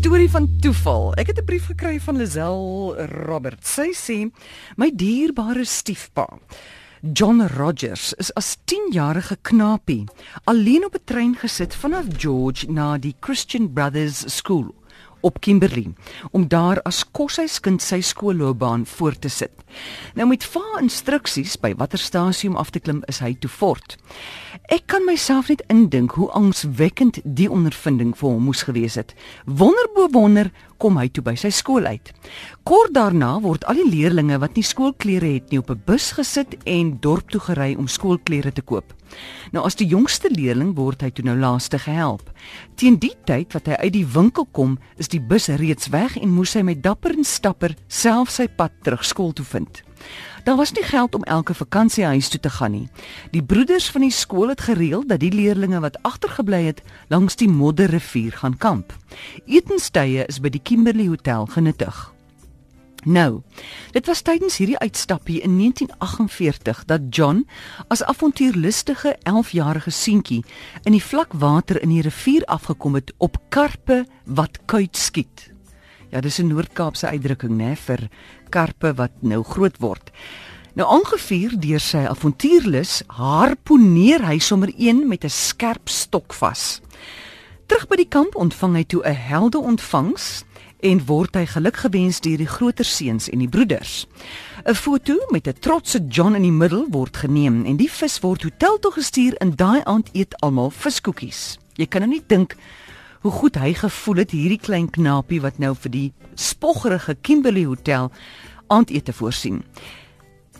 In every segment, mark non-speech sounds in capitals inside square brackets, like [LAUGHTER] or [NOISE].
storie van toeval. Ek het 'n brief gekry van Lazel Robert. Sy sê: "My dierbare stiefpa, John Rogers is as 10-jarige knapie alleen op 'n trein gesit vanaf George na die Christian Brothers School op Kimberley om daar as koshuiskind sy skoolloopbaan voort te sit. Nou met vaar instruksies by watter stasie om af te klim is hy toe fort. Ek kan myself net indink hoe angswekkend die ondervinding vir hom moes gewees het. Wonderbo wonder kom hy toe by sy skool uit. Kort daarna word al die leerdlinge wat nie skoolklere het nie op 'n bus gesit en dorp toe gery om skoolklere te koop. Nou as die jongste leerling word hy toe nou laaste gehelp. Teen die tyd wat hy uit die winkel kom, is die bus reeds weg en moes hy met dapper en stapper self sy pad terug skool toe vind. Daar was nie geld om elke vakansiehuis toe te gaan nie. Die broeders van die skool het gereël dat die leerdlinge wat agtergebly het langs die modderrivier gaan kamp. Etenstye is by die Kimberley Hotel genuttig. Nou, dit was tydens hierdie uitstappie in 1948 dat John as avontuurlustige 11-jarige seentjie in die vlak water in die rivier afgekom het op karpe wat kuit skiet. Ja, dis 'n Noord-Kaapse uitdrukking, né, vir karpe wat nou groot word. Nou aangevuur deur sy avontuurlus, harponeer hy sommer een met 'n skerp stok vas. Terug by die kamp ontvang hy toe 'n helde ontvangs en word hy gelukgewens deur die groter seuns en die broeders. 'n Foto met 'n trotse John in die middel word geneem en die vis word hotel toe gestuur en daai aand eet almal viskoekies. Jy kan nou nie dink hoe goed hy gevoel het hierdie klein knapie wat nou vir die spoggerige Kimberley Hotel aandete voorsien.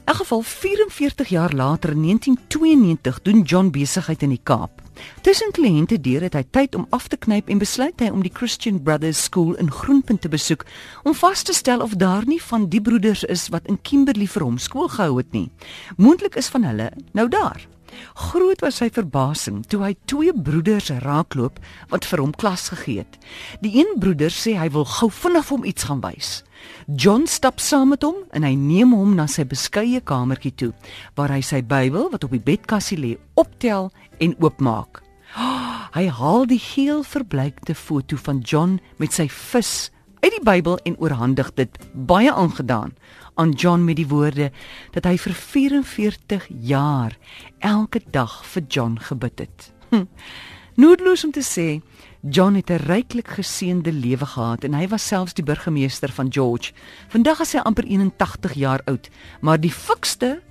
In geval 44 jaar later in 1992 doen John besigheid in die Kaap. Tussen kliënte deur het hy tyd om af te knyp en besluit hy om die Christian Brothers School in Groenpunt te besoek om vas te stel of daar nie van die broeders is wat in Kimberley vir hom skool gehou het nie. Moontlik is van hulle nou daar. Groot was sy verbasing toe hy twee broeders raakloop wat vir hom klas gegee het. Die een broeder sê hy wil gou vinnig hom iets gaan wys. John stap saam met hom en hy neem hom na sy beskeie kamertjie toe waar hy sy Bybel wat op die bedkassie lê optel en oopmaak. Oh, [GASPS] hy haal die geel verbleikte foto van John met sy vis uit die Bybel en oorhandig dit baie aangedaan aan John met die woorde dat hy vir 44 jaar elke dag vir John gebid het. Hm. Noodloos om te sê, John het 'n ryklik geseënde lewe gehad en hy was selfs die burgemeester van George. Vandag is hy amper 81 jaar oud, maar die fikste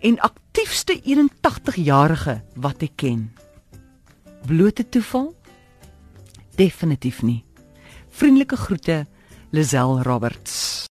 en aktiefste 81-jarige wat ek ken. Blote toeval? Definitief nie. Vriendelike groete, Lisel Roberts.